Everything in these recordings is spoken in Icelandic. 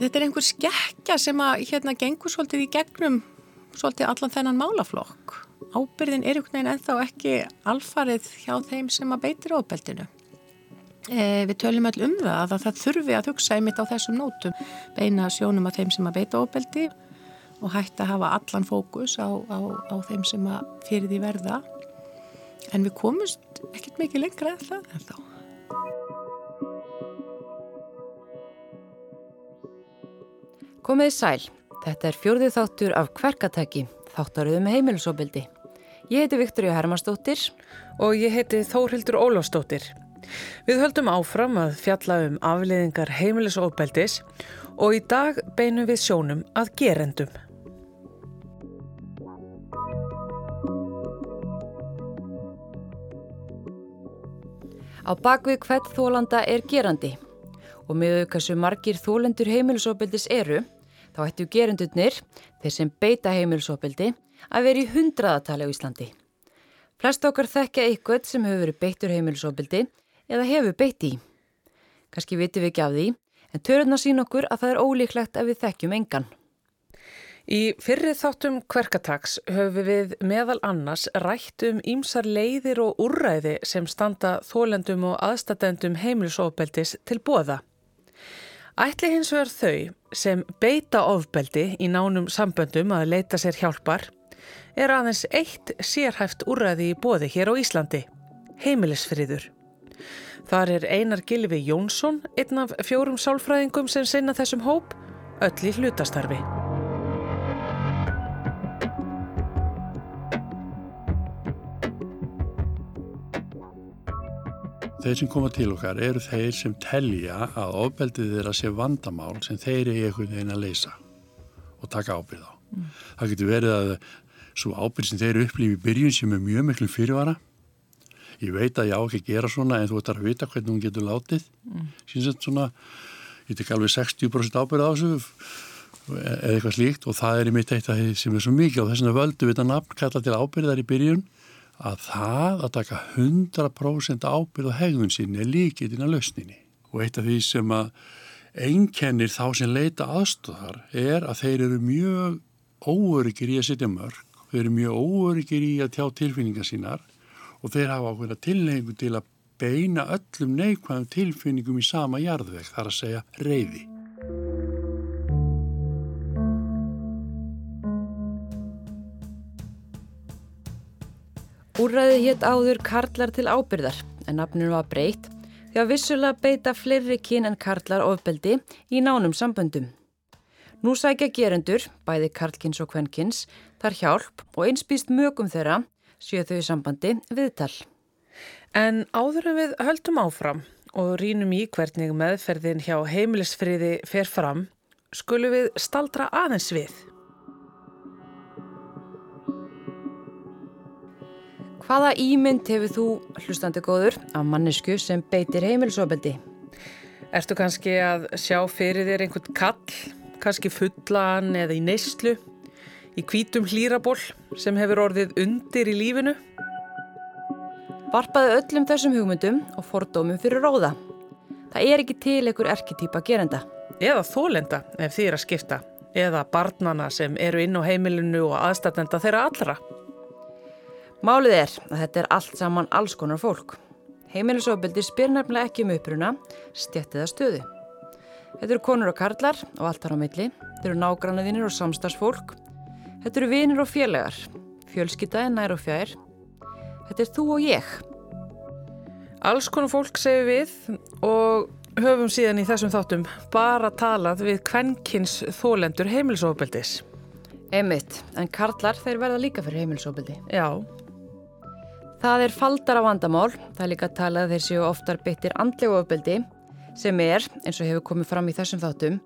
Þetta er einhver skekkja sem að hérna gengur svolítið í gegnum svolítið allan þennan málaflokk. Ábyrðin er einhvern veginn ennþá ekki alfarið hjá þeim sem að beitir ofbeldinu. E, við töljum öll um það að það þurfi að hugsa einmitt á þessum nótum, beina sjónum að þeim sem að beita ofbeldi og hægt að hafa allan fókus á, á, á þeim sem að fyrir því verða. En við komumst ekkert mikið lengra en það en þá. Komiði sæl, þetta er fjörðið þáttur af kverkatæki, þáttaröðu með heimilisofbildi. Ég heiti Viktoria Hermansdóttir og ég heiti Þórhildur Ólafsdóttir. Við höldum áfram að fjalla um afleiðingar heimilisofbeldis og í dag beinum við sjónum að gerendum. Á bakvið hvert þólanda er gerandi og með sem margir þólendur heimilisofbildis eru þá ættu gerendurnir, þeir sem beita heimilsopildi, að vera í hundraðatali á Íslandi. Flest okkar þekkja eitthvað sem hefur verið beittur heimilsopildi eða hefur beitt í. Kanski vitum við ekki af því, en törurna sín okkur að það er ólíklegt að við þekkjum engan. Í fyrrið þáttum kverkatags höfum við meðal annars rætt um ímsar leiðir og úrræði sem standa þólendum og aðstatendum heimilsopildis til bóða. Ætli hins vegar þau sem beita ofbeldi í nánum samböndum að leita sér hjálpar er aðeins eitt sérhæft úrræði í bóði hér á Íslandi, heimilisfriður. Þar er Einar Gilvi Jónsson, einn af fjórum sálfræðingum sem sinna þessum hóp, öll í hlutastarfi. Þeir sem koma til okkar eru þeir sem telja að ofbeldið þeirra sé vandamál sem þeir eru einhvern veginn að leysa og taka ábyrð á. Mm. Það getur verið að svo ábyrð sem þeir eru upplýfið í byrjun sem er mjög miklu fyrirvara. Ég veit að ég á ekki að gera svona en þú ætlar að vita hvernig hún getur látið. Mm. Sýnsett svona, ég tek alveg 60% ábyrð á þessu eða eitthvað slíkt og það er í mitt eitt að það sem er svo mikið og þess vegna völdu við þetta nafn kalla til ábyrðar í byrjun að það að taka 100% ábyrð og hegðun sinni er líkitinn að lausninni. Og eitt af því sem að einkennir þá sem leita aðstóðar er að þeir eru mjög óöryggir í að setja mörg, þeir eru mjög óöryggir í að tjá tilfinningar sínar og þeir hafa ákveða tilhengu til að beina öllum neikvæðum tilfinningum í sama jarðveg, þar að segja reyði. Úrræði hétt áður karlar til ábyrðar en nafninu var breytt því að vissulega beita fleiri kyn en karlar ofbeldi í nánum samböndum. Nú sækja gerendur, bæði karlkins og kvenkins, þar hjálp og einspýst mögum þeirra sjöð þau í sambandi viðtal. En áður en við höldum áfram og rínum í hvernig meðferðin hjá heimilisfriði fer fram, skulum við staldra aðeins við. Hvaða ímynd hefur þú, hlustandi góður, af mannesku sem beitir heimilisofbeldi? Erstu kannski að sjá fyrir þér einhvern kall, kannski fullan eða í neyslu, í kvítum hlýraból sem hefur orðið undir í lífinu? Varpaði öllum þessum hugmyndum og fordómum fyrir róða. Það er ekki til einhver erketýpa gerenda. Eða þólenda ef því er að skipta. Eða barnana sem eru inn á heimilinu og aðstatenda þeirra allra. Málið er að þetta er allt saman alls konar fólk. Heimilisofbildi spyr nefnilega ekki um uppruna, stjættiða stöðu. Þetta eru konur og karlar og allt þar á milli. Þetta eru nágrannaðinir og samstagsfólk. Þetta eru vinir og félagar. Fjölskyttaði nær og fjær. Þetta er þú og ég. Alls konar fólk segir við og höfum síðan í þessum þáttum bara talað við kvennkins þólendur heimilisofbildis. Emmitt, en karlar þeir verða líka fyrir heimilisofbildi. Já. Það er faldar á vandamál, það er líka að tala að þeir séu oftar byttir andlegu ofbeldi sem er, eins og hefur komið fram í þessum þáttum,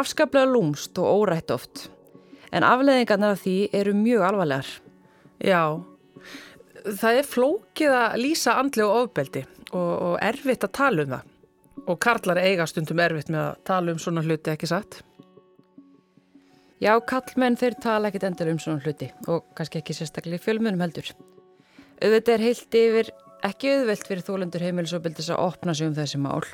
afskaplega lúmst og órætt oft. En afleðingarnar af því eru mjög alvarlegar. Já, það er flókið að lýsa andlegu ofbeldi og, og erfitt að tala um það. Og karlar eiga stundum erfitt með að tala um svona hluti, ekki satt? Já, kallmenn þeir tala ekkit endur um svona hluti og kannski ekki sérstaklega í fjölmunum heldur. Auðvitað er heilt yfir ekki auðvelt fyrir þólendur heimilisofbildis að opna sig um þessi mál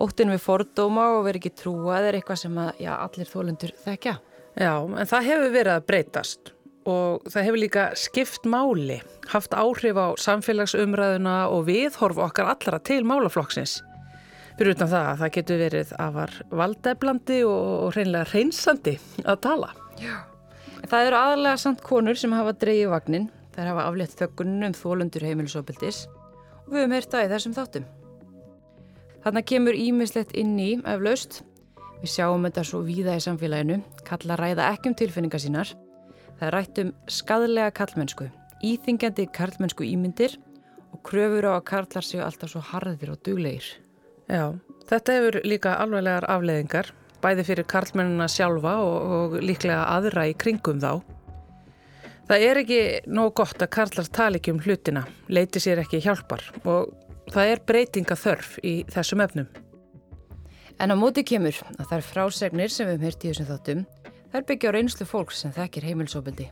óttinn við fordóma og verið ekki trúa eða eitthvað sem að, já, allir þólendur þekkja. Já, en það hefur verið að breytast og það hefur líka skipt máli, haft áhrif á samfélagsumræðuna og viðhorf okkar allra til málaflokksins. Fyrir utan það að það getur verið afar valdeflandi og reynlega reynsandi að tala. Já. Það eru aðalega samt konur sem hafa dreyið vagnin, þær hafa aflétt þöggunum um þólundur heimilisopildis og við höfum heyrt það í þessum þáttum. Þannig kemur ímislegt inn í eflaust. Við sjáum þetta svo víða í samfélaginu, kalla ræða ekki um tilfinningar sínar. Það er rætt um skadlega kallmennsku, íþingjandi kallmennsku ímyndir og kröfur á að karlar séu alltaf svo harðir og duglegir. Já, þetta hefur líka alveglegar afleðingar bæði fyrir karlmennina sjálfa og, og líklega aðra í kringum þá. Það er ekki nóg gott að karlar tala ekki um hlutina, leiti sér ekki hjálpar og það er breytinga þörf í þessum efnum. En á móti kemur að er frásegnir sem við hýrt í þessum þáttum, er byggja á reynslu fólks sem þekkir heimilsóbildi.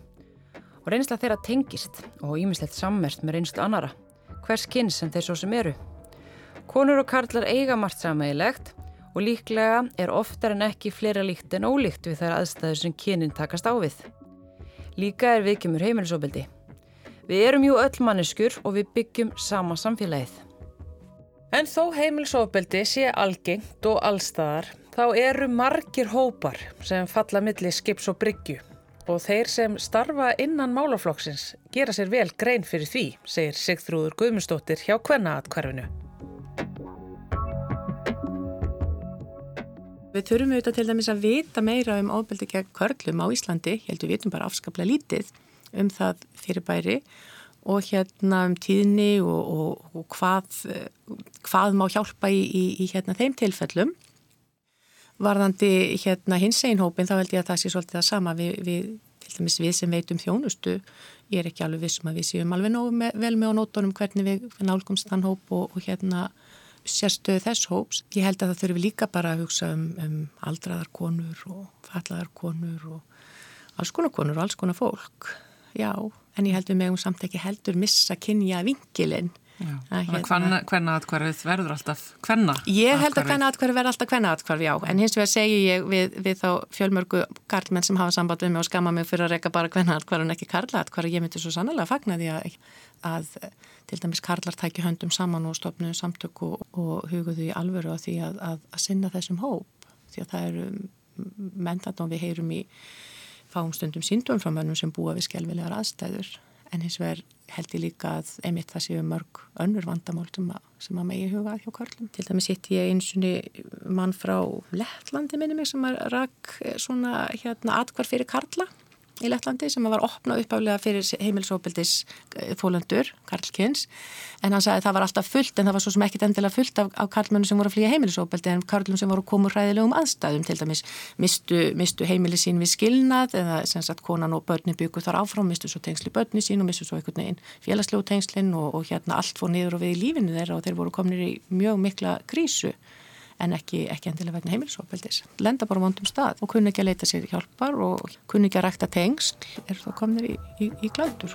Og reynsla þeirra tengist og ímislegt sammert með reynslu annara, hvers kynn sem þeir svo sem eru. Konur og karlar eiga margt samægilegt og líklega er oftar en ekki fleira líkt en ólíkt við þær aðstæður sem kynin takast á við. Líka er viðkjumur heimilisofbildi. Við erum jú öll manneskur og við byggjum sama samfélagið. En þó heimilisofbildi sé algengt og allstaðar, þá eru margir hópar sem falla millir skips og bryggju og þeir sem starfa innan málaflokksins gera sér vel grein fyrir því, segir Sigþrúður Guðmundsdóttir hjá Kvennaatkvarfinu. Við þurfum auðvitað til dæmis að vita meira um ofbeldi gegn körlum á Íslandi, ég held við vitum bara afskaplega lítið um það fyrirbæri og hérna um tíðni og, og, og hvað, hvað má hjálpa í, í, í hérna þeim tilfellum. Varðandi hérna hins einn hópin þá held ég að það sé svolítið það sama við, við, til dæmis við sem veitum þjónustu. Ég er ekki alveg vissum að við séum alveg með, vel með á nótunum hvernig við nálgumst þann hóp og, og hérna sérstöðu þess hóps. Ég held að það þurfi líka bara að hugsa um, um aldraðar konur og fallaðar konur og alls konar konur og alls konar fólk. Já, en ég held við megum samt ekki heldur missa kynja vingilinn. Hérna, hvenna atkvarfið verður alltaf hvenna? Ég held að hvenna atkvarfið verður alltaf hvenna atkvarfið, já. En hins vegar segi ég við, við þá fjölmörgu karlmenn sem hafa samband við mig og skama mig fyrir að reyka bara hvenna atkvarfið en ekki karla atkvarfið. Ég myndi svo sannlega fagna því að, að til dæmis karlar tækju höndum saman og stopnuðu samtöku og, og huguðu í alvöru á því að, að, að sinna þessum hóp. Því að það eru mentat og við heyrum í fáumstundum síndum frá mönnum sem búa við skelvilegar aðstæður en hins vegar held ég líka að einmitt það séu mörg önnur vandamál sem að, sem að megi huga hjá Karlum. Til dæmis hitt ég einsunni mann frá Lettlandi minni mig sem að rak svona hérna atkvar fyrir Karla í Lettlandi sem var opnað uppálega fyrir heimilsópildis þólandur, Karlkins, en hann sagði að það var alltaf fullt en það var svo sem ekkit endilega fullt af, af karlmennu sem voru að flýja heimilsópildi en karlum sem voru úr hræðilegum aðstæðum til dæmis mistu, mistu heimili sín við skilnað eða sem sagt konan og börni byggur þar áfram, mistu svo tengsli börni sín og mistu svo einhvern veginn félagslegu tengslinn og, og hérna allt fór niður og við í lífinu þeirra og þeir voru kominir í mjög mikla krísu en ekki, ekki endilega vegna heimilisofbeldis. Lenda bara vondum stað og kunni ekki að leita sér hjálpar og kunni ekki að rækta tengsl er þá komnir í, í, í glætur.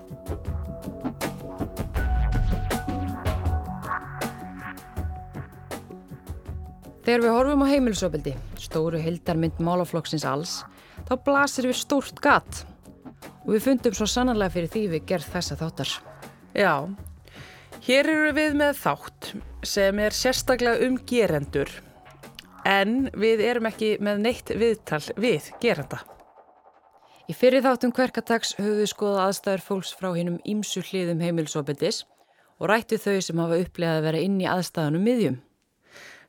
Þegar við horfum á heimilisofbeldi, stóru hildarmynd málaflokksins alls, þá blasir við stórt gatt og við fundum svo sannarlega fyrir því við gerð þessa þáttar. Já, hér eru við með þátt sem er sérstaklega um gerendur en við erum ekki með neitt viðtal við geranda. Í fyrir þáttum hverkatags höfum við skoðað aðstæður fólks frá hinnum ímsu hliðum heimilsopildis og rættu þau sem hafa upplegað að vera inn í aðstæðanum miðjum.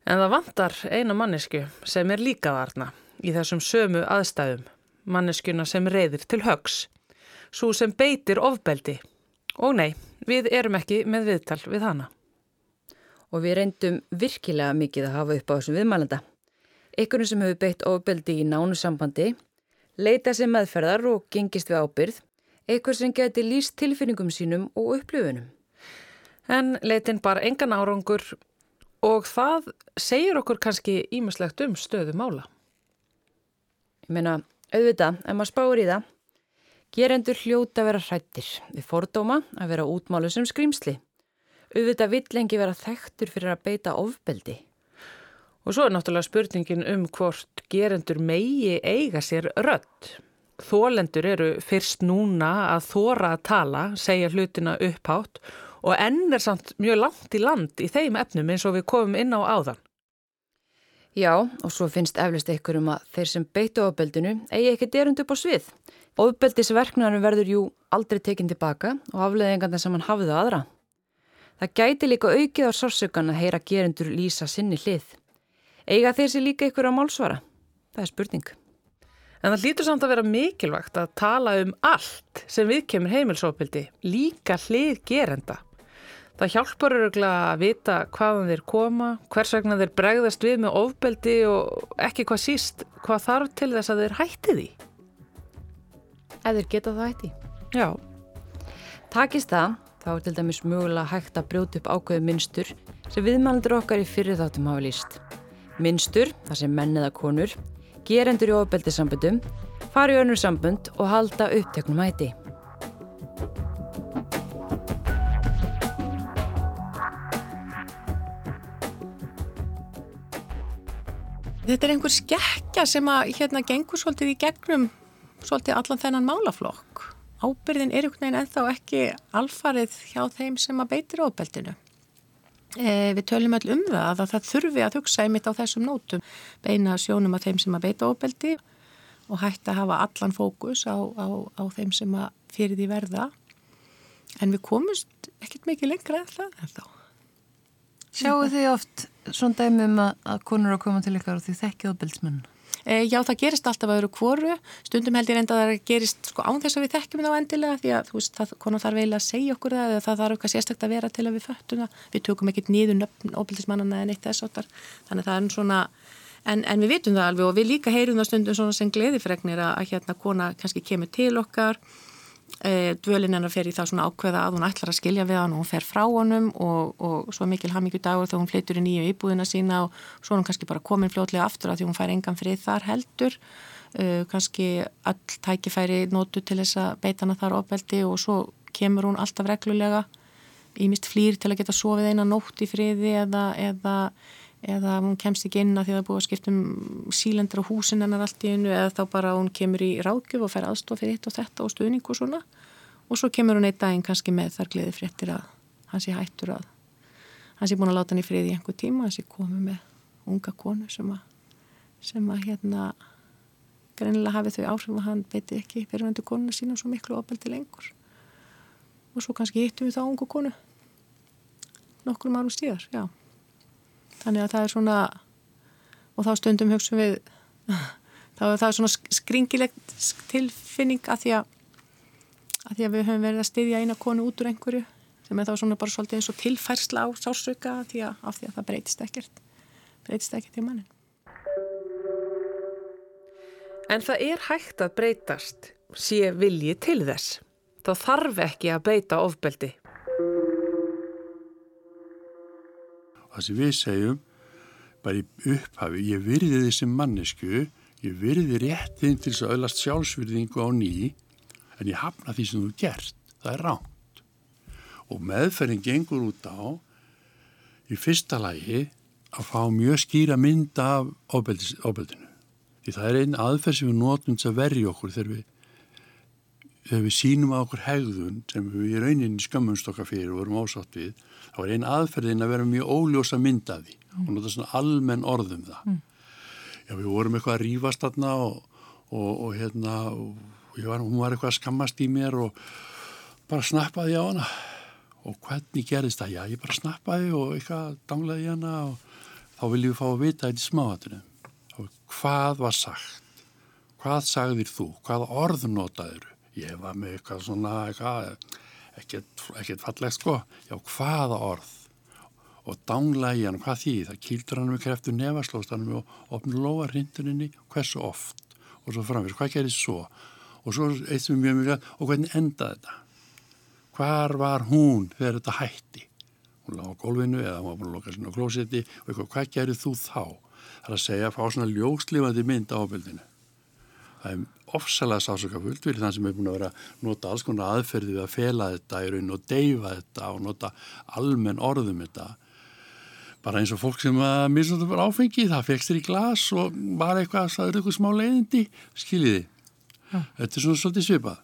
En það vantar eina mannesku sem er líka þarna í þessum sömu aðstæðum, manneskuna sem reyðir til högs, svo sem beitir ofbeldi. Og nei, við erum ekki með viðtal við hana og við reyndum virkilega mikið að hafa upp á þessum viðmælanda. Ykkurinn sem hefur beitt ofbeldi í nánu sambandi, leita sem meðferðar og gengist við ábyrð, ykkur sem geti líst tilfinningum sínum og upplifunum. En leitin bara engan árangur og það segir okkur kannski ímislegt um stöðu mála. Ég meina, auðvitað, ef maður spáur í það, gerendur hljóta að vera hrættir við fordóma að vera útmálu sem skrýmsli auðvitað vill lengi vera þekktur fyrir að beita ofbeldi. Og svo er náttúrulega spurningin um hvort gerendur megi eiga sér rödd. Þólendur eru fyrst núna að þóra að tala, segja hlutina upphátt og enn er samt mjög langt í land í þeim efnum eins og við komum inn á áðan. Já, og svo finnst eflust einhver um að þeir sem beittu ofbeldinu eigi ekki derund upp á svið. Ofbeldisverknarum verður jú aldrei tekinn tilbaka og afleðingarna sem hann hafði aðra. Það gæti líka aukið á sársökan að heyra gerendur lýsa sinni hlið. Eiga þeir sér líka einhver á málsvara? Það er spurning. En það lítur samt að vera mikilvægt að tala um allt sem viðkemur heimilsópildi, líka hlið gerenda. Það hjálpar öruglega að vita hvaðan þeir koma, hvers vegna þeir bregðast við með ofbeldi og ekki hvað síst hvað þarf til þess að þeir hætti því. Eða þeir geta það hætti. Já. Takist það, þá er til dæmis mögulega hægt að brjóta upp ákveðu minnstur sem viðmælendur okkar í fyrir þáttum hafa líst. Minnstur, þar sem menn eða konur, gerendur í ofbeldissambundum, fari önnur sambund og halda uppteknum hætti. Þetta er einhver skekkja sem að hérna gengur svolítið í gegnum svolítið allan þennan málaflokk. Ábyrðin er einhvern veginn ennþá ekki alfarið hjá þeim sem að beitir ofbeldinu. E, við tölum all um það að það þurfi að hugsa einmitt á þessum nótum beina sjónum að þeim sem að beita ofbeldi og hægt að hafa allan fókus á, á, á þeim sem að fyrir því verða en við komumst ekkert mikið lengra en það en þá. Sjáu þið oft svona dæmum að, konur að koma til ykkar og því þekkið ofbeldsmenn? E, já, það gerist alltaf að öðru kvoru. Stundum held ég reynda að það gerist sko án þess að við þekkjum það á endilega því að þú veist, það konar þarf eiginlega að segja okkur það eða það þarf eitthvað sérstaklega að vera til að við föttum það. Við tökum ekkert nýður nöfn óbildismannana en eitt þess áttar. Þannig að það er svona, en, en við vitum það alveg og við líka heyrum það stundum svona sem gleðifregnir að, að hérna kona kannski kemur til okkar dvölin hennar fer í það svona ákveða að hún ætlar að skilja við hann og hún fer frá honum og, og svo mikil hafmyggju dagur þegar hún flyttur í nýju íbúðina sína og svo er hún kannski bara komin fljótlega aftur að því hún fær engan frið þar heldur. E, kannski all tækifæri nótu til þess að beita hana þar ofbeldi og svo kemur hún alltaf reglulega ímist flýr til að geta sofið eina nótt í friði eða, eða eða hún kemst ekki inn að því að það búið að skipta um sílendur á húsin hennar allt í einu eða þá bara hún kemur í ráðgjöf og fær aðstof fyrir hitt og þetta og stuðning og svona. Og svo kemur hún einn daginn kannski með þar gleði fréttir að hans er hættur að hans er búin að láta hann í friði í einhver tíma hans er komið með unga konu sem að, sem að hérna greinilega hafi þau áhrif að hann beiti ekki fyrirvendu konuna sína svo miklu opaldi lengur. Og svo kannski hittum við þá ungu konu nokkur þannig að það er svona og þá stundum hugsun við þá er það svona skringilegt tilfinning að því að að því að við höfum verið að styðja eina konu út úr einhverju sem er þá svona bara svolítið eins og tilfærsla á að, af því að það breytist ekkert breytist ekkert í mannin. En það er hægt að breytast sé vilji til þess. Þá þarf ekki að beita ofbeldi það sem við segjum bara í upphafi, ég virði þessi mannesku, ég virði réttin til þess að öllast sjálfsvirðingu á ný en ég hafna því sem þú gert, það er ránt og meðferðin gengur út á í fyrsta lagi að fá mjög skýra mynd af ofbeldinu. Því það er einn aðferð sem við notum til að verja okkur þegar við þegar við sínum að okkur hegðun sem við í rauninni skömmumst okkar fyrir og vorum ásátt við þá er einn aðferðin að vera mjög óljósa myndaði mm. og nota svona almenn orðum það. Mm. Já, við vorum eitthvað að rýfast þarna og, og, og hérna, og var, hún var eitthvað að skammast í mér og bara snappaði á hana og hvernig gerðist það? Já, ég bara snappaði og eitthvað danglaði í hana og þá viljum við fá að vita þetta í smáhatunum. Hvað var sagt? Hvað sagðir þú? Hvað orð notaður? Ég var með eitthvað svona, eitthvað, ekkert, ekkert fallegt sko, já hvaða orð? Og í hann, hvað því, það? Kýldur hann með kreftu nefaslóstanum og opnur lofa hrindunni hversu oft? Og svo framfyrir, hvað gerir svo? Og svo eitt sem er mjög mjög og hvernig endaði þetta? Hvar var hún þegar þetta hætti? Hún lág á gólfinu eða hún var búin að loka sinna á klósetti og eitthvað, hvað gerir þú þá? Það er að segja að fá svona ljókslifandi mynd á ábyrðinu það er ofsalega sásökafullt fyrir þann sem er búin að vera að nota alls konar aðferði við að fela þetta í raun og deyfa þetta og nota almenn orðum þetta bara eins og fólk sem að misnóta bara áfengi, það fegst þér í glas og var eitthvað, það eru eitthvað smá leiðindi, skiljiði. Ja. Þetta er svona svolítið svipað.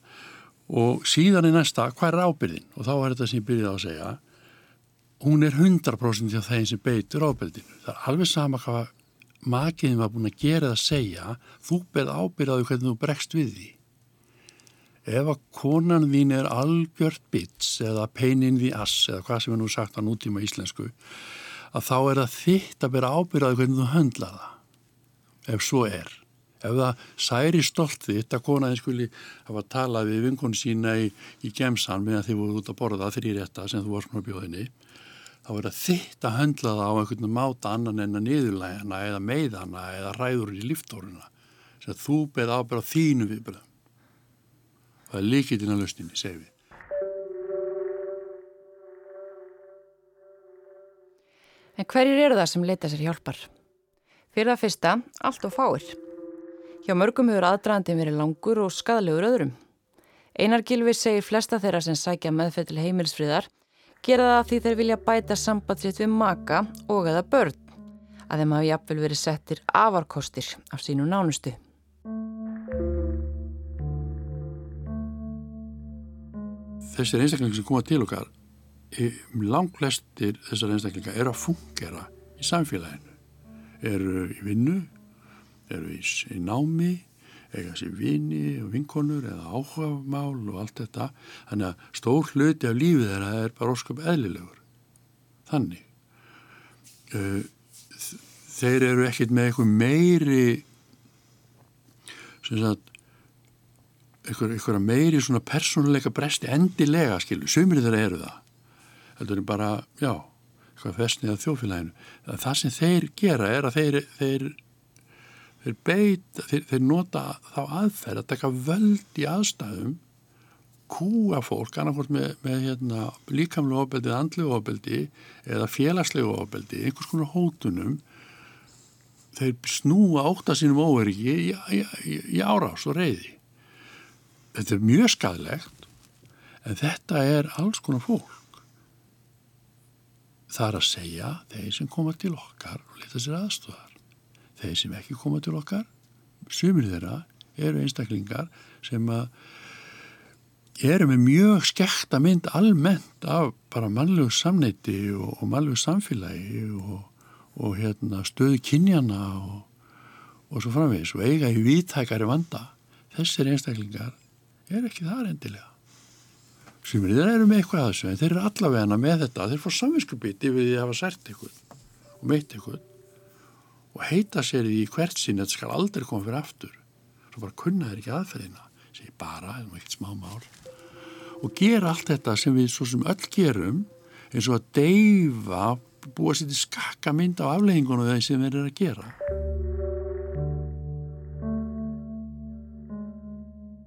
Og síðan er næsta, hvað er ábyrðin? Og þá er þetta sem ég byrjaði að segja, hún er 100% hjá þeim sem beitur ábyrðinu. Það er alveg sama hvað makiðin var búin að gera það að segja, þú beð ábyrðaðu hvernig þú bregst við því. Ef að konan þín er algjört bits eða peinin því ass eða hvað sem er nú sagt á nútíma íslensku, að þá er það þitt að bera ábyrðaði hvernig þú höndla það. Ef svo er. Ef það særi stolt þitt að konaðin skuli hafa talað við vinkonu sína í, í gemsan meðan þið voru út að borða þrýr rétta sem þú voru svona bjóðinni, þá er það þitt að höndla það á einhvern máta annan en að niðurlægana eða meiðana eða ræður í líftóruna. Þess að þú beð ábyrða þínu viðbröðum. Það er líkið til að lustinni, segir við. En hverjir eru það sem leita sér hjálpar? Fyrir það fyrsta, allt og fáir. Hjá mörgum hefur aðdraðandin verið langur og skadalegur öðrum. Einar Gilvi segir flesta þeirra sem sækja meðfett til heimilsfríðar gera það því þeir vilja bæta sambandsitt við maka og eða börn að þeim hafi jafnvel verið settir afarkostir af sínu nánustu. Þessir einstaklingar sem koma til okkar langflestir þessar einstaklinga eru að fungera í samfélaginu eru í vinnu eru í námi eiga sér vini og vinkonur eða áhugamál og allt þetta. Þannig að stór hluti af lífið þeirra er bara ósköp eðlilegur. Þannig. Þeir eru ekkit með eitthvað meiri sem sagt eitthvað meiri svona persónuleika bresti endilega skilu, sumri þeirra eru það. Heldur en bara, já, eitthvað festnið af þjófélaginu. Það sem þeir gera er að þeir, þeir, þeir beita, þeir, þeir nota þá aðferð að taka völd í aðstæðum, kúa fólk, annarkort með, með hérna, líkamlega ofbeldi, andlega ofbeldi eða félagslega ofbeldi, einhvers konar hótunum, þeir snúa óta sínum óveriki í, í, í, í árás og reyði. Þetta er mjög skadlegt, en þetta er alls konar fólk það er að segja þeir sem koma til okkar og leta sér aðstofar. Þeir sem ekki koma til okkar, sumir þeirra eru einstaklingar sem að eru með mjög skekta mynd almennt af bara mannlegu samneiti og, og mannlegu samfélagi og, og hérna, stöðu kynjana og, og svo framvegis og eiga í vítækari vanda. Þessir einstaklingar er ekki það endilega. Sem þeir eru með eitthvað að þessu en þeir eru allavegna með þetta. Þeir fór samvinskupiti við því að hafa sært eitthvað og meitt eitthvað og heita sér í hvert sín þetta skal aldrei koma fyrir aftur. Svo bara kunna þeir ekki aðferðina segi bara, eða ekkert smá mál. Og gera allt þetta sem við svo sem öll gerum eins og að deyfa búa sér til skakka mynd á afleggingunum þegar sem þeir eru að gera.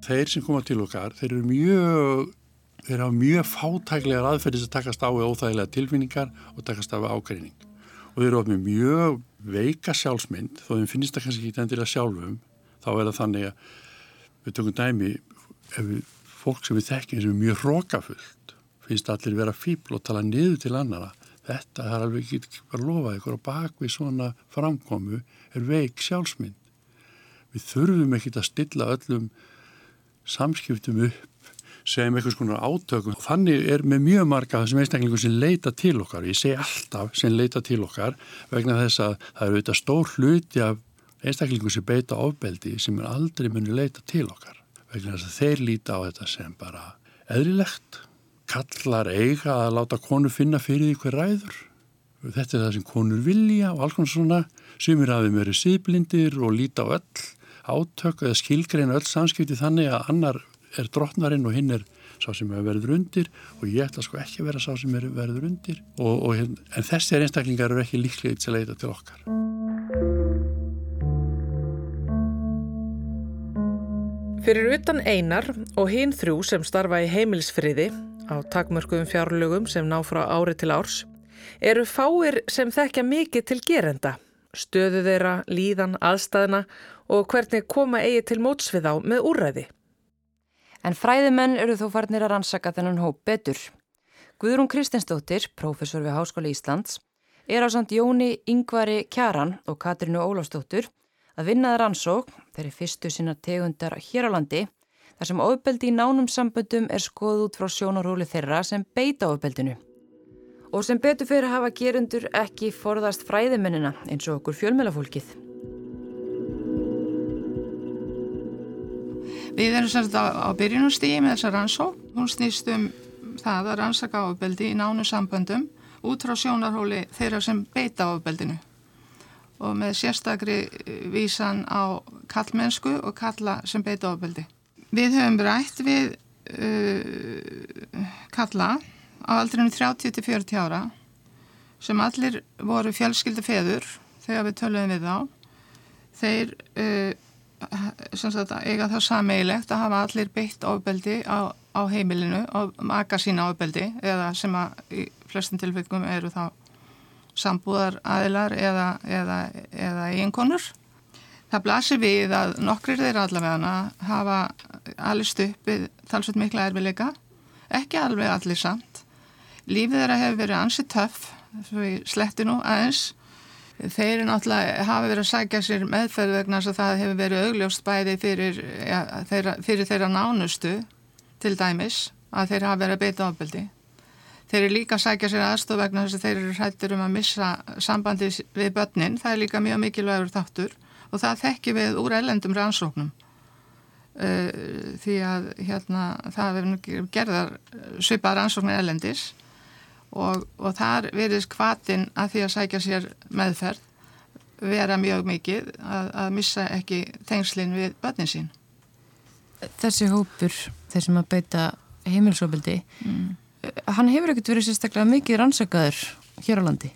Þeir sem koma til okkar, þeir eru mjög þeir hafa mjög fátæklegar aðferðis að takast á við óþægilega tilfinningar og takast á við ágreining og eru ofnir mjög veika sjálfsmynd þó þeim finnst það kannski ekki endilega sjálfum þá er það þannig að við tökum dæmi ef við, fólk sem við þekkjum sem er mjög rókafullt finnst allir vera fíbl og tala niður til annara þetta er alveg ekki að lofa ykkur og bakvið svona framkomu er veik sjálfsmynd. Við þurfum ekki að stilla öllum samskiptum upp sem einhvers konar átökum þannig er með mjög marga þessum einstaklingu sem leita til okkar. Ég segi alltaf sem leita til okkar vegna þess að það eru auðvitað stór hluti af einstaklingu sem beita ofbeldi sem er aldrei muni leita til okkar. Vegna þess að þeir líta á þetta sem bara eðrilegt kallar eiga að láta konu finna fyrir því hver ræður. Þetta er það sem konur vilja og alls konar svona. Sumir af þeim eru síðblindir og líta á öll átök eða skilgreina öll samskipti þannig að annar er drottnarinn og hinn er sá sem er verður undir og ég ætla sko ekki að vera sá sem er verður undir og, og, en þessir einstaklingar eru ekki líklega til að leita til okkar. Fyrir utan einar og hinn þrjú sem starfa í heimilsfriði á takmörkuðum fjárlögum sem ná frá ári til árs eru fáir sem þekkja mikið til gerenda, stöðu þeirra, líðan, aðstæðina og hvernig koma eigi til mótsvið á með úræði. En fræðimenn eru þó farnir að rannsaka þennan hóp betur. Guðrún Kristinsdóttir, prófessor við Háskóli Íslands, er á samt Jóni Yngvari Kjaran og Katrinu Ólafstóttur að vinnaða rannsók, þeirri fyrstu sinna tegundar hér á landi, þar sem ofbeldi í nánum samböndum er skoð út frá sjónarhóli þeirra sem beita ofbeldinu. Og sem betur fyrir að hafa gerundur ekki forðast fræðimennina eins og okkur fjölmjölafólkið. Við erum sérst á, á byrjunumstíði með þessa rannsók. Hún snýst um það að rannsaka ofbeldi í nánu samböndum út frá sjónarhóli þeirra sem beita ofbeldinu og með sérstakri eh, vísan á kallmennsku og kalla sem beita ofbeldi. Við höfum rætt við uh, kalla á aldrinum 30-40 ára sem allir voru fjölskylda feður þegar við töluðum við þá. Þeir uh, sagt, eiga það sameigilegt að hafa allir beitt ofbeldi á, á heimilinu og maka sína ofbeldi eða sem að í flestum tilfellum eru þá sambúðar aðilar eða, eða, eða einkonur. Það blasir við að nokkrir þeirra allavega hafa allir stuppið talsveit mikla erfileika, ekki alveg allir samt. Lífið þeirra hefur verið ansið töff, svo ég sletti nú aðeins, Þeir náttúrulega hafa verið að sækja sér meðferð vegna þess að það hefur verið augljóst bæði fyrir, ja, þeirra, fyrir þeirra nánustu til dæmis að þeir hafa verið að beita ofbeldi. Þeir eru líka að sækja sér aðstof vegna þess að þeir eru hættir um að missa sambandi við börnin. Það er líka mjög mikilvægur þáttur og það þekki við úr ellendum rannsóknum. Uh, því að hérna, það verður gerðar svipað rannsóknir ellendis og, og þar verðist kvatin að því að sækja sér meðferð vera mjög mikið að, að missa ekki tengslinn við börnin sín. Þessi hópur, þeir sem að beita heimilsóbildi, mm. hann hefur ekkert verið sérstaklega mikið rannsakaður hér á landi?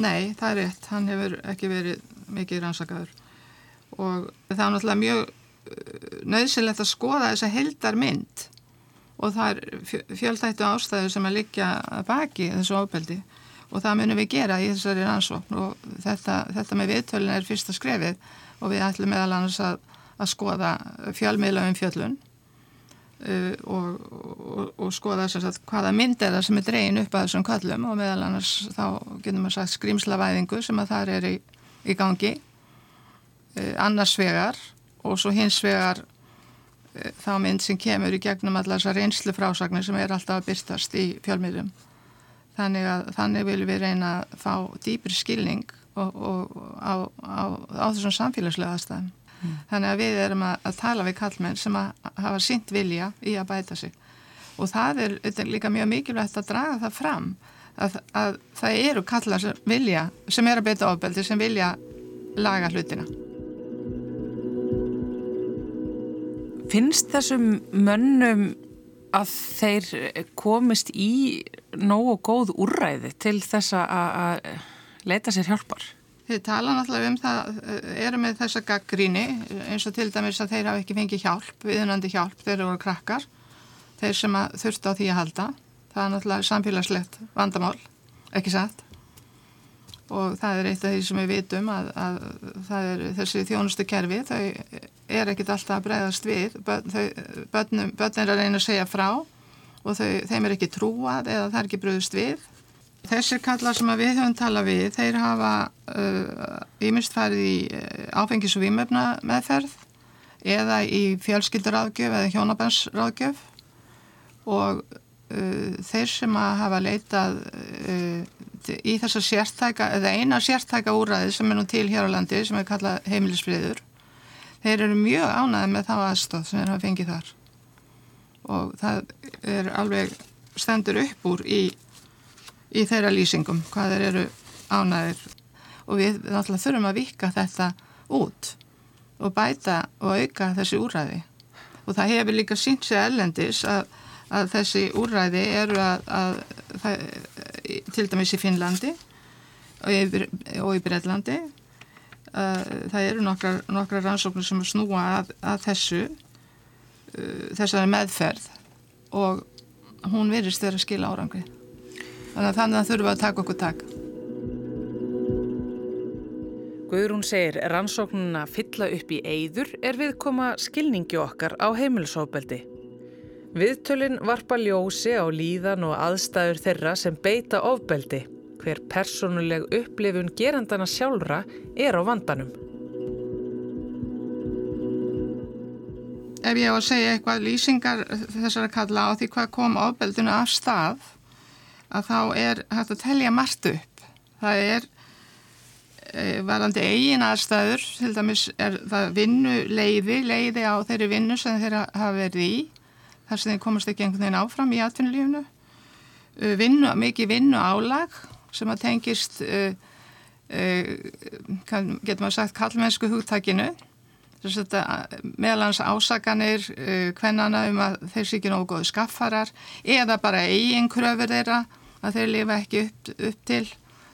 Nei, það er rétt, hann hefur ekki verið mikið rannsakaður og það er náttúrulega mjög uh, nöðsilegt að skoða þessa heldar mynd og það er fjöldættu ástæðu sem að liggja baki þessu ofbeldi. Og það munum við gera í þessari rannsókn. Og þetta, þetta með viðtölun er fyrsta skrefið. Og við ætlum meðal annars að, að skoða fjölmiðla um fjöllun. Uh, og, og, og skoða sagt, hvaða mynd er það sem er dreyin upp að þessum kallum og meðal annars þá getum við sagt skrimslavæðingu sem að það er í, í gangi. Uh, annars vegar og svo hins vegar þá mynd sem kemur í gegnum allar þessar reynslu frásagnir sem er alltaf að byrstast í fjölmiðlum. Þannig að þannig viljum við reyna að fá dýpri skilning og, og, á, á, á þessum samfélagslega aðstæðum. Mm. Þannig að við erum að, að tala við kallmenn sem að hafa sínt vilja í að bæta sig. Og það er, er líka mjög mikilvægt að draga það fram að, að það eru kallar sem vilja, sem er að beita ofbeldi, sem vilja laga hlutina. Finnst þessum mönnum að þeir komist í nógu góð úrræði til þess að leita sér hjálpar? Þið tala náttúrulega um það, eru með þessa gaggríni eins og til dæmis að þeir hafa ekki fengið hjálp, viðunandi hjálp, þeir eru krakkar, þeir sem þurft á því að halda. Það er náttúrulega samfélagslegt vandamál, ekki satt og það er eitt af því sem við vitum að, að það er þessi þjónustu kerfi, þau er ekkit alltaf að bregðast við, börnum, börn er að reyna að segja frá og þau, þeim er ekki trúað eða það er ekki bröðust við. Þessir kallar sem við höfum talað við, þeir hafa ímyndst uh, farið í uh, áfengis- og výmöfna meðferð eða í fjölskylduráðgjöf eða hjónabansráðgjöf og uh, þeir sem hafa leitað uh, í þessa sértæka, eða eina sértæka úræði sem er nú til hér á landi sem er kallað heimilisfriður. Þeir eru mjög ánaði með þá aðstóð sem þeir hafa fengið þar. Og það er alveg stendur upp úr í, í þeirra lýsingum hvað þeir eru ánaðir og við náttúrulega þurfum að vika þetta út og bæta og auka þessi úræði og það hefur líka sínt sig ellendis að, að þessi úræði eru að, að það, til dæmis í Finnlandi og í, í Breitlandi það eru nokkra, nokkra rannsóknir sem snúa að, að þessu uh, þessari meðferð og hún virðist þeirra skila árangri. Þannig að þannig að þurfum að taka okkur takk Guðrún segir rannsóknuna fylla upp í eyður er viðkoma skilningi okkar á heimilisofbeldi Viðtölinn varpa ljósi á líðan og aðstæður þeirra sem beita ofbeldi. hver personuleg upplifun gerandana sjálfra er á vandanum. Ef ég á að segja eitthvað lýsingar þessara kalla á því hvað kom ofbeldinu af stað að þá er hægt að telja margt upp. Það er e, varandi eigin aðstæður, til dæmis er það vinnu leiði, leiði á þeirri vinnu sem þeirra hafa verið í, þar sem þeir komast ekki einhvern veginn áfram í atvinnulífunu. E, vinnu, mikið vinnu álag sem að tengist, e, getur maður sagt, kallmennsku hugtakinu. Meðalans ásaganir hvennana um að þeir sé ekki nógu góðu skaffarar eða bara eigin kröfur þeirra að þeir lifa ekki upp, upp til.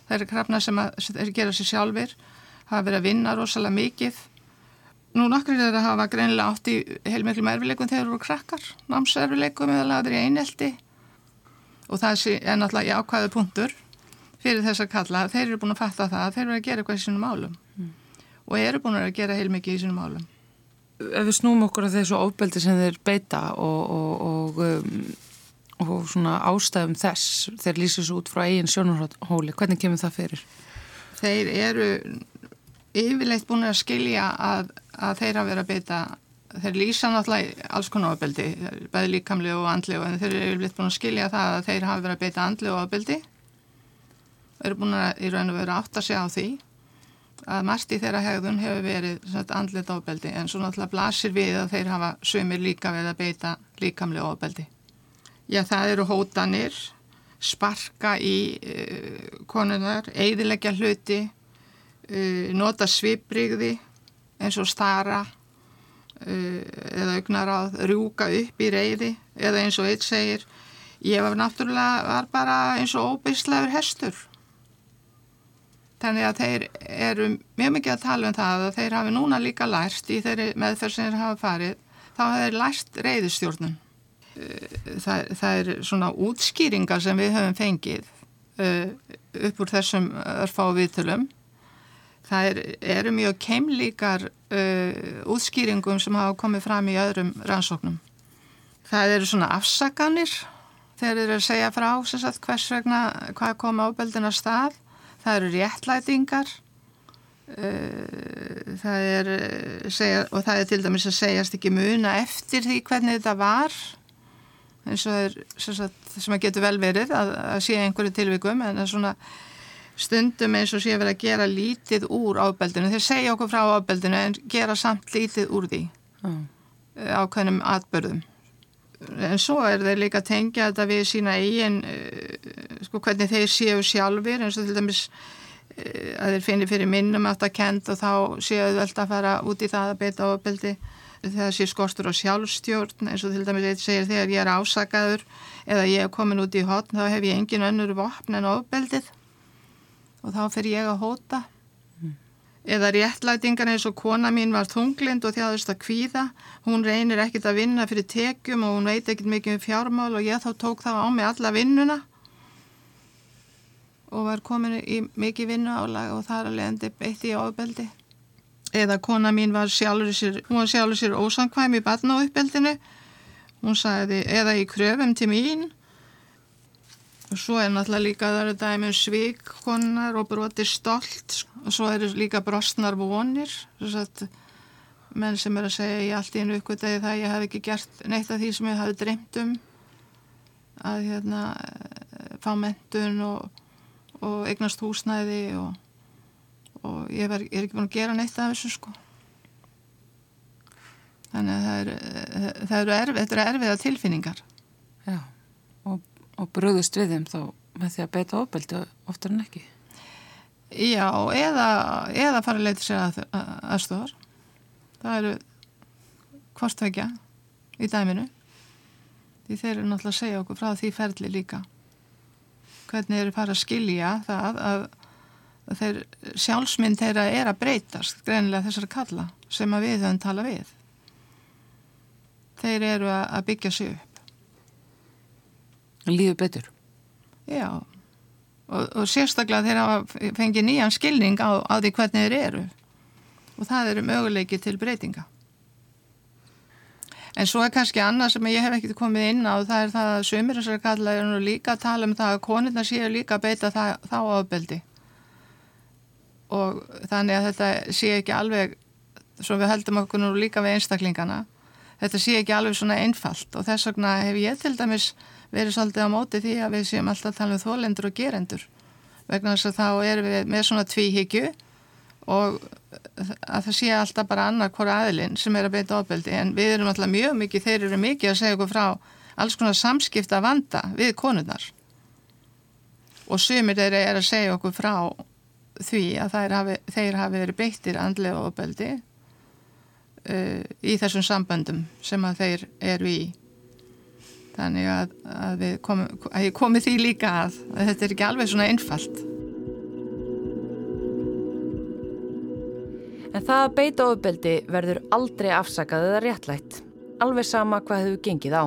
Þeirra krafna sem þeir gera sér sjálfur hafa verið að vinna rosalega mikið Nú nokkur er að hafa greinilega átt í heilmiklu erfileikum þegar þú eru krakkar námserfileikum eða laður í einelti og það er náttúrulega jákvæðu punktur fyrir þess að kalla þeir eru búin að fatta það að þeir eru að gera eitthvað í sínum málum mm. og eru búin að gera heilmikið í sínum málum Ef við snúum okkur að þessu ofbeldi sem þeir beita og, og, og um, og svona ástæðum þess þeir lýsir svo út frá eigin sjónarhóli hvernig kemur það fyrir? Þeir eru yfirleitt búin að skilja að, að þeir að vera að beita þeir lýsa náttúrulega alls konar ofbeldi bæði líkamli og andli en þeir eru yfirleitt búin að skilja það að þeir hafa verið að beita andli og ofbeldi. Eru búin að í raun og vera átt að segja á því að margt í þeirra hegðun hefur verið andlit ofbeldi en svo náttúrulega blasir við að þeir hafa sömur líka verið að beita líkamli ofbeldi. Já, það eru hótanir, sparka í uh, konunar, eidilegja hluti, nota svipriði eins og stara uh, eða augnaráð, rjúka upp í reyði eða eins og eitt segir, ég var náttúrulega var bara eins og óbyrslaður hestur. Þannig að þeir eru mjög mikið að tala um það að þeir hafi núna líka lært í þeirri meðferð sem þeir hafa farið, þá hafa þeir lært reyðistjórnum það, það er svona útskýringar sem við höfum fengið upp úr þessum örfá viðtölum það er, eru mjög keimlíkar uh, útskýringum sem hafa komið fram í öðrum rannsóknum. Það eru svona afsaganir þeir eru að segja frá sagt, hvers vegna hvað kom ábeldina stað. Það eru réttlætingar uh, það er segja, og það er til dæmis að segjast ekki muna eftir því hvernig þetta var. Eins og það er sem, sem að getur vel verið að, að sé einhverju tilvikum en það er svona stundum eins og sé verið að gera lítið úr ábeldinu, þeir segja okkur frá ábeldinu en gera samt lítið úr því. Mm. ákveðnum atbörðum en svo er þeir líka tengja þetta við sína eigin uh, sko hvernig þeir séu sjálfur eins og til dæmis uh, að þeir finnir fyrir minnum að kent og þá séu þau vel að fara út í það að beita ábeldi þegar sé skortur á sjálfstjórn eins og til dæmis eitt segir þegar ég er ásakaður eða ég er komin út í hotn þá hef ég engin önnur vopn en ofbeldið og þá fer ég að hóta. Mm. eða réttlætingar eins og kona mín var þunglind og þjáðist að kvíða. Hún reynir ekkit að vinna fyrir tekjum og hún veit ekkit mikið um fjármál og ég þá tók þá á mig alla vinnuna. Og var komin í mikið vinnu álag og þar alveg endi beitti í ofbeldi. Eða kona mín var sjálfur sér, hún var sjálfur sér ósankvæm í batna á uppbeldinu hún sagði eða í kröfum til mín og svo er náttúrulega líka það eru dæmi um svík konar og broti stolt og svo eru líka brostnar vonir menn sem er að segja ég allt í einu uppgötaði það ég hef ekki gert neitt af því sem ég hafi dreymt um. Að hérna fá mentun og, og eignast húsnæði og og ég, ég er ekki búin að gera neitt af þessu sko. Þannig að það eru það eru erfið, þetta eru erfiða tilfinningar. Já, og, bröðust við þeim þá með því að beita ofbeldi oftar en ekki. Já, eða eða fara að leita sér að, að, aðstofar það eru hvortvekja í dæminu. Því þeir eru náttúrulega að segja okkur frá því ferli líka. Hvernig eru fara að skilja það að þeir sjálfsmynd þeirra er að breytast greinilega þessar kalla sem að við höfum tala við. Þeir eru að byggja sig upp Líðu betur. Já. Og, og sérstaklega þeir hafa fengið nýjan skilning á, á því hvernig þeir eru. Og það eru möguleiki til breytinga. En svo er kannski annað sem ég hef ekkert komið inn á það er það að sömur þessari kalla er nú líka að tala um það að konirna séu líka að beita það, þá ábeldi og þannig að þetta sé ekki alveg svo við heldum okkur nú líka við einstaklingana þetta sé ekki alveg svona einfalt. Og þess vegna hef ég til dæmis verið svolítið á móti því að við séum alltaf að tala um þólendur og gerendur. Vegna þess að þá erum við með svona tvíhyggju og að það sé alltaf bara annar hvora aðilinn sem er að beita ofbeldi. En við erum alltaf mjög mikið, þeir eru mikið að segja okkur frá alls konar samskipta vanda við konurnar. Og sumir þeir eru að segja okkur frá því að hafi, þeir hafi verið beittir andlega ofbeldi uh, í þessum samböndum sem að þeir eru í þannig að, að, komi, að ég komi því líka að, að þetta er ekki alveg svona einfalt En það að beita ofbeldi verður aldrei afsakað eða réttlætt. Alveg sama hvað hefur gengið á.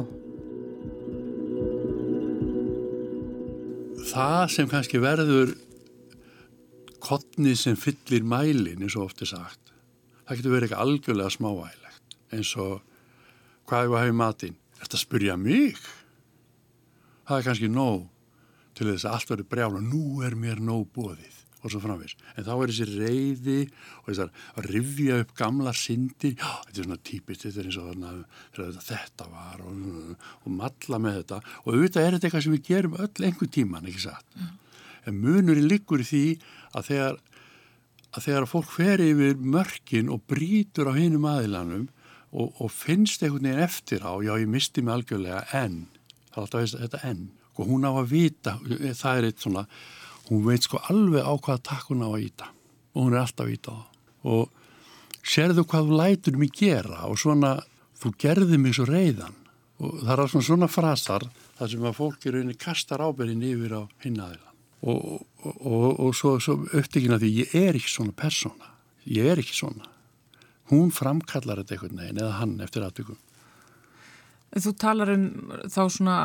Það sem kannski verður kottni sem fyllir mælin eins og ofti sagt, það getur verið eitthvað algjörlega smávægilegt eins og hvað er að hafa matinn? Þetta spyrja mig? Það er kannski nóg til þess að allt verður brjála nú er mér nóg bóðið og svo framvis. En þá er þessi reyði og þessar að rivja upp gamla syndi, já, þetta er svona típist, þetta er eins og þarna, þetta var og, og matla með þetta og auðvitað er þetta eitthvað sem við gerum öll einhver tíman, ekki satt. Mm. En munurinn liggur í því að þegar að þegar fólk fer yfir mörkin og brítur á hinum aðilanum og, og finnst einhvern veginn eftir á, já, ég misti mig algjörlega enn, það er alltaf þetta enn og hún á að vita, það er eitt svona hún veit sko alveg á hvaða takk hún á að íta. Og hún er alltaf að íta á og sérðu hvað þú lætur mig gera og svona þú gerði mig svo reyðan og það er svona svona frasar þar sem að fólk í rauninni kastar ábyrgin yfir á hinnaðilan og, og, og, og svo, svo upptekina því ég er ekki svona persóna. Ég er ekki svona hún framkallar þetta einhvern veginn eða hann eftir aðtökum Þú talar um þá svona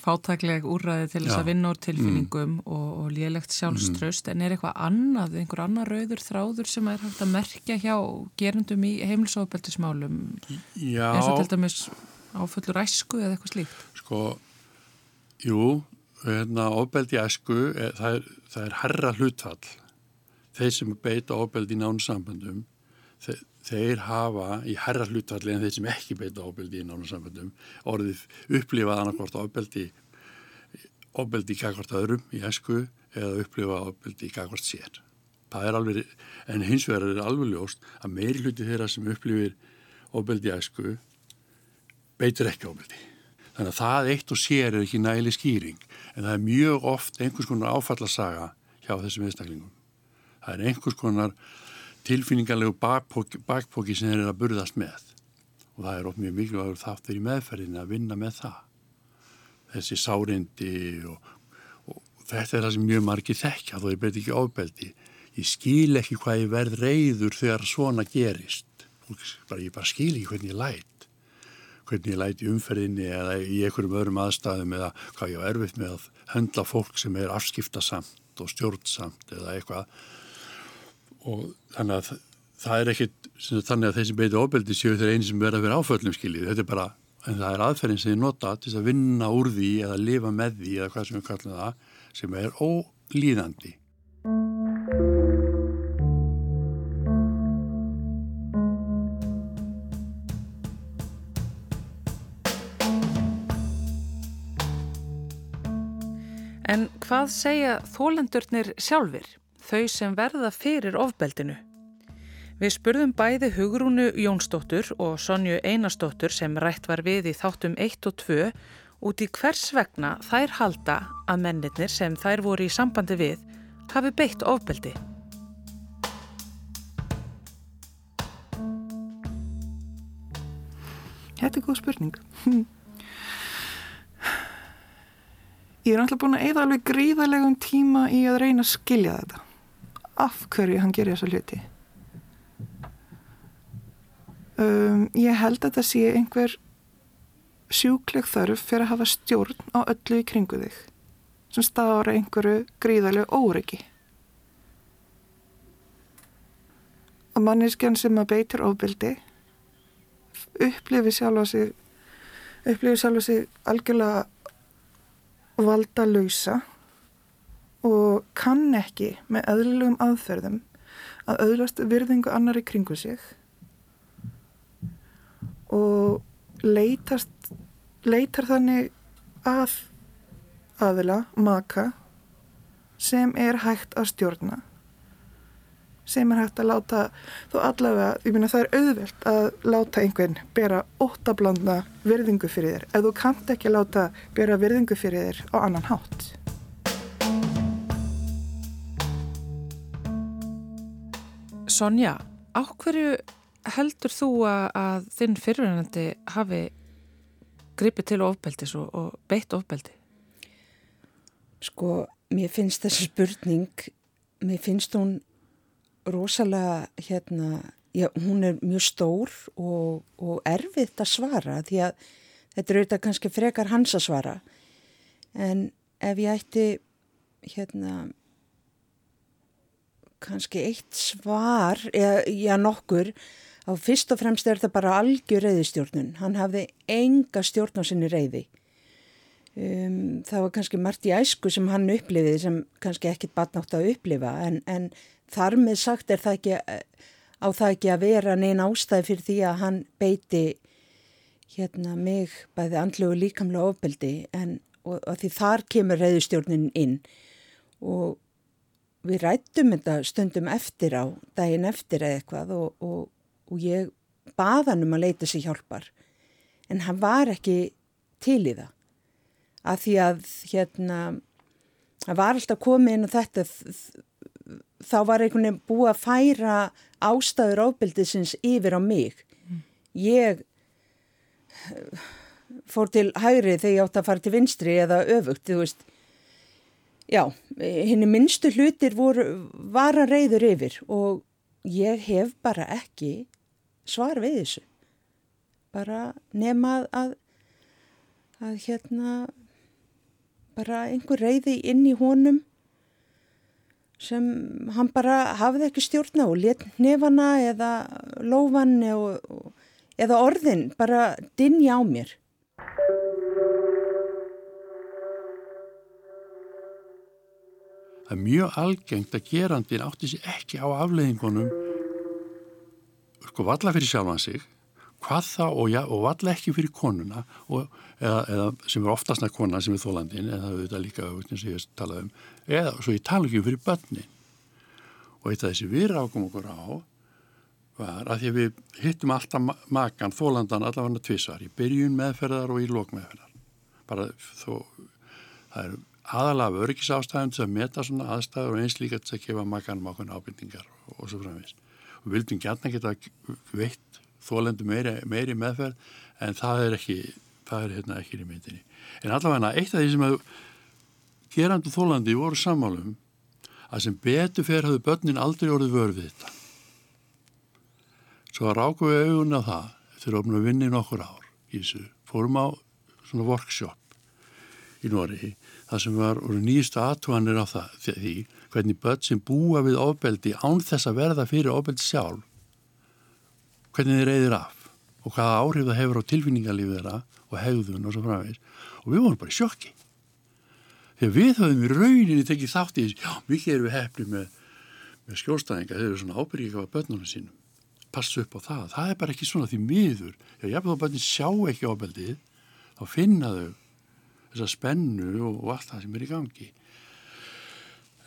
fátækleg úrræði til þess að vinna úr tilfinningum mm. og, og lélegt sjálfströst mm. en er eitthvað annað, einhver annar rauður þráður sem er hægt að merkja hjá gerundum í heimilsofbeldismálum eins og til dæmis áföllur æsku eða eitthvað slíkt? Sko, jú, hérna, ofbeldi æsku, er, það, er, það er herra hlutfall þeir sem beita ofbeldi í nánu sambandum þeir þeir hafa í herra hlutvalli en þeir sem ekki beita ofbeldi í nánu samfundum orðið upplifað annarkvárt ofbeldi ofbeldi í kakvart öðrum í esku eða upplifað ofbeldi í kakvart sér. Alveg, en hins vegar er alveg ljóst að meiri hluti þeirra sem upplifir ofbeldi í esku beitur ekki ofbeldi. Þannig að það eitt og sér er ekki næli skýring en það er mjög oft einhvers konar áfallasaga hjá þessum viðstaklingum. Það er einhvers konar tilfinningarlegu bakpóki, bakpóki sem þeir eru að burðast með. Og það er oft mjög mikilvægur þáttur í meðferðinu að vinna með það. Þessi sárindi og, og þetta er það sem mjög margi þekkja þó er betið ekki ofbeldi. Ég skil ekki hvað ég verð reyður þegar svona gerist. Bara, ég bara skil ekki hvernig ég læt. Hvernig ég læt í umferðinni eða í einhverjum öðrum aðstæðum eða hvað ég á erfitt með að höndla fólk sem er afskiptasamt og stjórnsamt eða eitthvað og þannig að það er ekkit þannig að þeir sem beiti ofbeldi séu þeir eini sem verða vera áföllum skiljið, þetta er bara en það er aðferðin sem þið nota til að vinna úr því eða lifa með því eða hvað sem við kallum það sem er ólíðandi En hvað segja þólendurnir sjálfur? Þau sem verða fyrir ofbeldinu. Við spurðum bæði Hugrúnu Jónsdóttur og Sonju Einarsdóttur sem rætt var við í þáttum 1 og 2 út í hvers vegna þær halda að mennirnir sem þær voru í sambandi við hafi beitt ofbeldi. Þetta er góð spurning. Ég er alltaf búin að eða alveg gríðarlegum tíma í að reyna að skilja þetta af hverju hann gerir þessu hluti. Um, ég held að það sé einhver sjúkleg þörf fyrir að hafa stjórn á öllu í kringu þig sem stára einhverju gríðarlegu óryggi og manneskjan sem að beitir ofbildi upplifi sjálfa sig upplifi sjálfa sig algjörlega valda lausa og kann ekki með öðlulegum aðferðum að öðlast virðingu annar í kringu sig og leitast, leitar þannig að aðila, maka sem er hægt að stjórna sem er hægt að láta þó allavega, ég minna það er auðvelt að láta einhvern bera óttablandna virðingu fyrir þér ef þú kannt ekki láta bera virðingu fyrir þér á annan hátt Sonja, áhverju heldur þú að, þinn fyrirvænandi hafi gripið til ofbeldis og, og beitt ofbeldi? Sko, mér finnst þessi spurning, mér finnst hún rosalega, hérna, já, hún er mjög stór og, og erfitt að svara því að þetta er auðvitað kannski frekar hans að svara en ef ég ætti, hérna, kannski eitt svar, eða já nokkur, á fyrst og fremst er þetta bara algjör reyðistjórnun. Hann hafði enga stjórn á sinni reyði. Um, það var kannski margt í æsku sem hann upplifiði sem kannski ekkit batnátt að upplifa en, en þar með sagt er það ekki á það ekki að vera neina ástæði fyrir því að hann beiti hérna mig bæði andlu og líkamlega ofbeldi en og, og því þar kemur reyðustjórnin inn og við rættum þetta stundum eftir á, daginn eftir eða eitthvað og, og, og ég baða hann um að leita sér hjálpar. En hann var ekki til í það. Af því að hérna, hann var alltaf komið inn á þetta, þá var einhvern veginn búið að færa ástæður ábyldisins yfir á mig. Ég fór til hægri þegar ég átti að fara til vinstri eða öfugt, þú veist, Já, henni minnstu hlutir voru, var að reyður yfir og ég hef bara ekki svar við þessu. Bara nefnað að, að hérna bara einhver reyði inn í honum sem hann bara hafði ekki stjórna og let nefana eða lófan eða orðin bara dinja á mér. Það er mjög algengt að gerandin átti sér ekki á afleiðingunum. Sko valla fyrir sjálfan sig hvað þá og, ja, og valla ekki fyrir konuna og, eða, eða sem er oftast næst kona sem er þólandin eða auðvitað líka auðvitað sem ég talaði um eða svo ég tala ekki um fyrir börnin. Og eitt af þessi við rákum okkur á var að því að við hittum alltaf makan þólandan allavega tvísar í byrjun meðferðar og í lókmeðferðar bara þó það er aðalega örgisástæðum til að meta svona aðstæður og eins líka til að gefa makanum ákveðin ábyrningar og, svo framvist. Og vildum gætna geta veitt þólendu meiri, meiri meðferð en það er ekki, það er hérna ekki í myndinni. En allavega eitt af því sem að gerandu þólandi voru sammálum að sem betur fyrir hafðu börnin aldrei orðið vörð við þetta. Svo rákum við augun á það eftir að opna vinni nokkur ár í þessu. Fórum á svona workshop í Nóri það sem var nýjastu aðtúanir á það því hvernig börn sem búa við ofbeldi án þess að verða fyrir ofbeldi sjálf hvernig þeir reyðir af og hvaða áhrif það hefur á tilfinningarlífið þeirra og hegðun og svo framvegis. Og við vorum bara sjokki. Þegar við höfum í rauninni tekið þátt í þessu já, mikið erum við hefni með, með skjólstæðinga þeir eru svona ábyrgið af börnunum sínum. Passa upp á það, það er bara ekki svona því miður, já, ég þá börnin sjá ekki ofbeldið, þá finna þau þessa spennu og, og allt það sem er í gangi.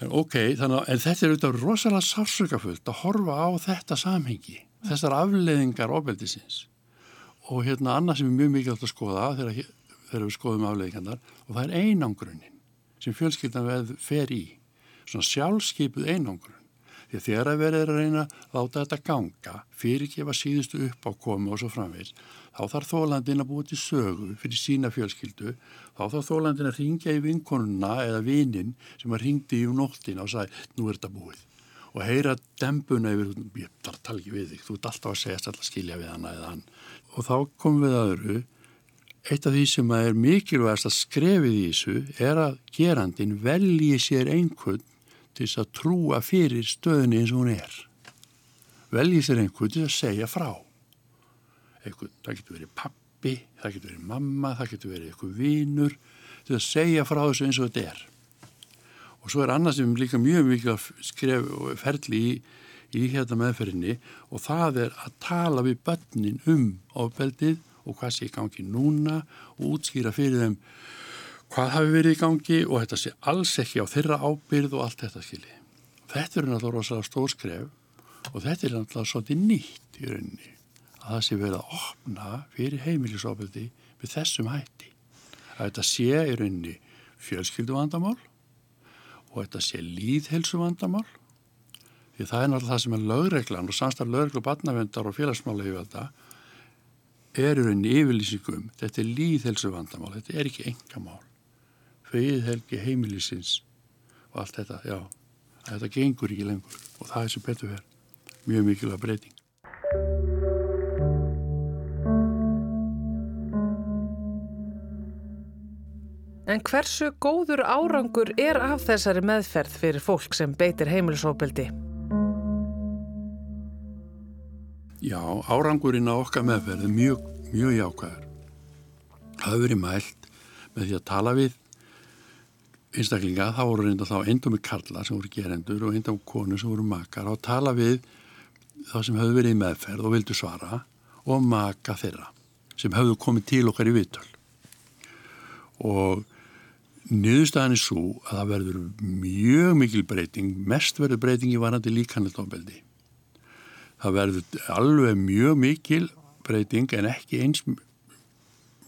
En, ok, þannig að þetta er auðvitað rosalega sársökafullt að horfa á þetta samhengi, þessar afleðingar ofbeldisins og hérna annað sem er mjög mikilvægt að skoða þegar, þegar við skoðum afleðingarnar og það er einangrunin sem fjölskyldan veð fer í, svona sjálfskeipuð einangrun. Því að þegar að verður að reyna láta þetta ganga, fyrirgefa síðustu upp á komu og svo framvegs, þá þarf þólandin að búið til sögu fyrir sína fjölskyldu, þá þarf þólandin að ringja í vinkonuna eða vinin sem að ringdi í um nóttin og sagði, nú er þetta búið. Og heyra dembuna yfir, ég tala ekki við þig, þú ert alltaf að segja alltaf skilja við hana eða hann. Og þá komum við aðru, eitt af því sem er mikilvægast að skrefið í þessu er að gerandin velji sér einhvern til þess að trúa fyrir stöðunni eins og hún er. Velji sér einhvern til að segja frá eitthvað, það getur verið pappi, það getur verið mamma, það getur verið eitthvað vínur að segja frá þessu eins og þetta er. Og svo er annað sem líka mjög mikið skref og ferli í, í hérna meðferðinni og það er að tala við börnin um ofbeldið og hvað sé í gangi núna og útskýra fyrir þeim hvað hafi verið í gangi og þetta sé alls ekki á þeirra ábyrð og allt þetta skilji. Þetta er náttúrulega rosalega stór skref og þetta er náttúrulega svolítið nýtt í rauninni að það sé verið að opna fyrir heimilisofbeldi með þessum hætti. Að þetta sé í rauninni fjölskyldu vandamál og þetta sé líðhelsu vandamál því það er náttúrulega það sem er lögreglan og samstarf lögreglu, barnavendar og félagsmála yfir þetta er í rauninni yfirlýsingum þetta er líðhelsu vandamál, þetta er ekki engamál friðhelgi heimilisins og allt þetta, já. Þetta gengur ekki lengur og það er sem betur verð mjög mikilvæg breyting En hversu góður árangur er af þessari meðferð fyrir fólk sem beitir heimilisofbeldi? Já, árangurinn á okkar meðferð er mjög, mjög jákvæður. Það hefur verið mælt með því að tala við einstaklinga, þá voru reynda þá eindómi karla sem voru gerendur og eindómi konu sem voru makar og tala við þá sem höfðu verið í meðferð og vildu svara og maka þeirra sem höfðu komið til okkar í viðtöl. Og niðurstaðan er svo að það verður mjög mikil breyting, mest verður breyting í varandi líkanleitofbeldi. Það verður alveg mjög mikil breyting en ekki eins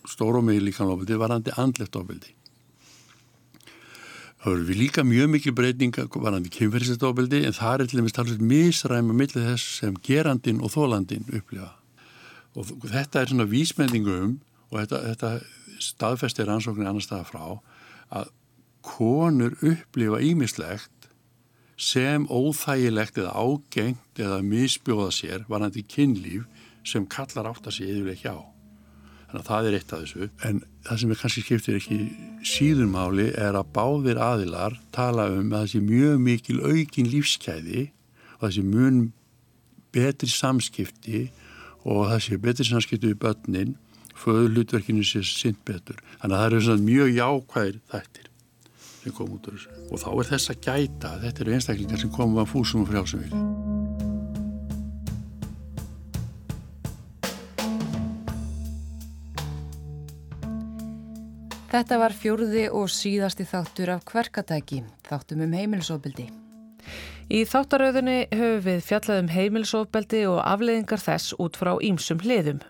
stóru og mikil líkanleitofbeldi varandi andleitofbeldi. Það verður líka mjög mikil breyting varandi kynferðisleitofbeldi en það er til dæmis talveg misræma millir þess sem gerandin og þólandin upplifa. Og þetta er svona vísmendingum og þetta, þetta staðfestir ansóknir annar staða frá að konur upplifa ímislegt sem óþægilegt eða ágengt eða misbjóða sér varandi kynlíf sem kallar átt að sé yfirlega ekki á. Þannig að það er eitt af þessu. En það sem er kannski skiptir ekki síðunmáli er að báðir aðilar tala um að sé mjög mikil aukin lífskeiði og sé mjög betri samskipti og sé betri samskipti við börnin föðu hlutverkinu sé sinn betur. Þannig að það eru svona mjög jákvæðir þættir sem kom út úr þessu. Og þá er þess að gæta, þetta eru einstaklingar sem komum að fúsum og frjálsum vilja. Þetta var fjórði og síðasti þáttur af hverkatæki, þáttum um heimilisofbildi. Í þáttarauðinni höfum við fjallað um heimilisofbeldi og afleiðingar þess út frá ímsum hliðum.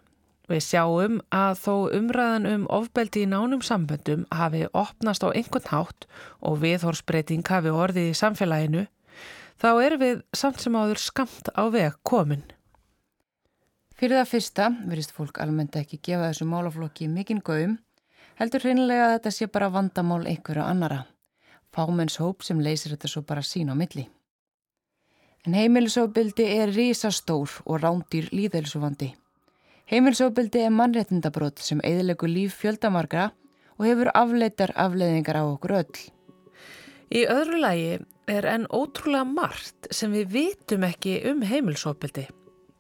Við sjáum að þó umræðan um ofbeldi í nánum samböndum hafi opnast á einhvern hátt og viðhorsbreyting hafi orðið í samfélaginu, þá er við samt sem áður skamt á veg komin. Fyrir það fyrsta verist fólk almennt ekki gefa þessu málaflokki mikinn gaum, heldur hreinlega að þetta sé bara vandamál einhverju annara. Fámenns hóp sem leysir þetta svo bara sín á milli. En heimilisofbildi er risastór og rándýr líðelsuvandi. Heimilsofbildi er mannréttindabrót sem eðilegu líf fjöldamargra og hefur afleitar afleiðingar á okkur öll. Í öðru lagi er enn ótrúlega margt sem við vitum ekki um heimilsofbildi.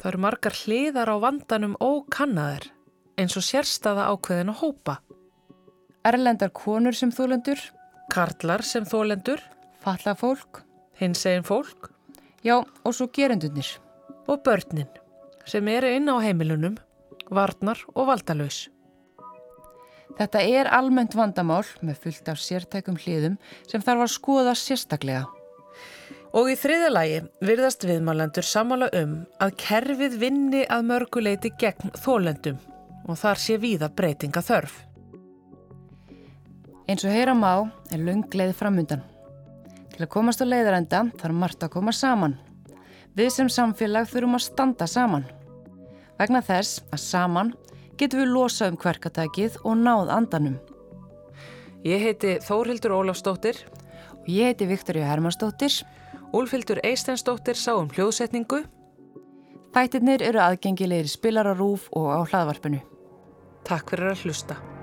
Það eru margar hliðar á vandanum ókannaðar eins og sérstaða ákveðin að hópa. Erlendar konur sem þólendur, Karlar sem þólendur, falla fólk, hins egin fólk já og svo gerendunir. og börnin sem eru inn á heimilunum, varnar og valdalaus. Þetta er almennt vandamál með fullt af sértækum hliðum sem þarf að skoða sérstaklega. Og í þriða lagi virðast viðmálendur samála um að kerfið vinni að mörguleiti gegn þólendum og þar sé víða breytinga þörf. Eins og heyra má er löng leið framundan. Til að komast á leiðarenda þarf margt að koma saman. Við sem samfélag þurfum að standa saman. Vegna þess að saman getum við losa um hverkatækið og náð andanum. Ég heiti Þórhildur Ólafsdóttir, Og ég heiti Viktoria Hermannsdóttir. Úlfildur Eistensdóttir sá um hljóðsetningu. Þættirnir eru aðgengilegir spilararúf og á hlaðvarpinu. Takk fyrir að hlusta.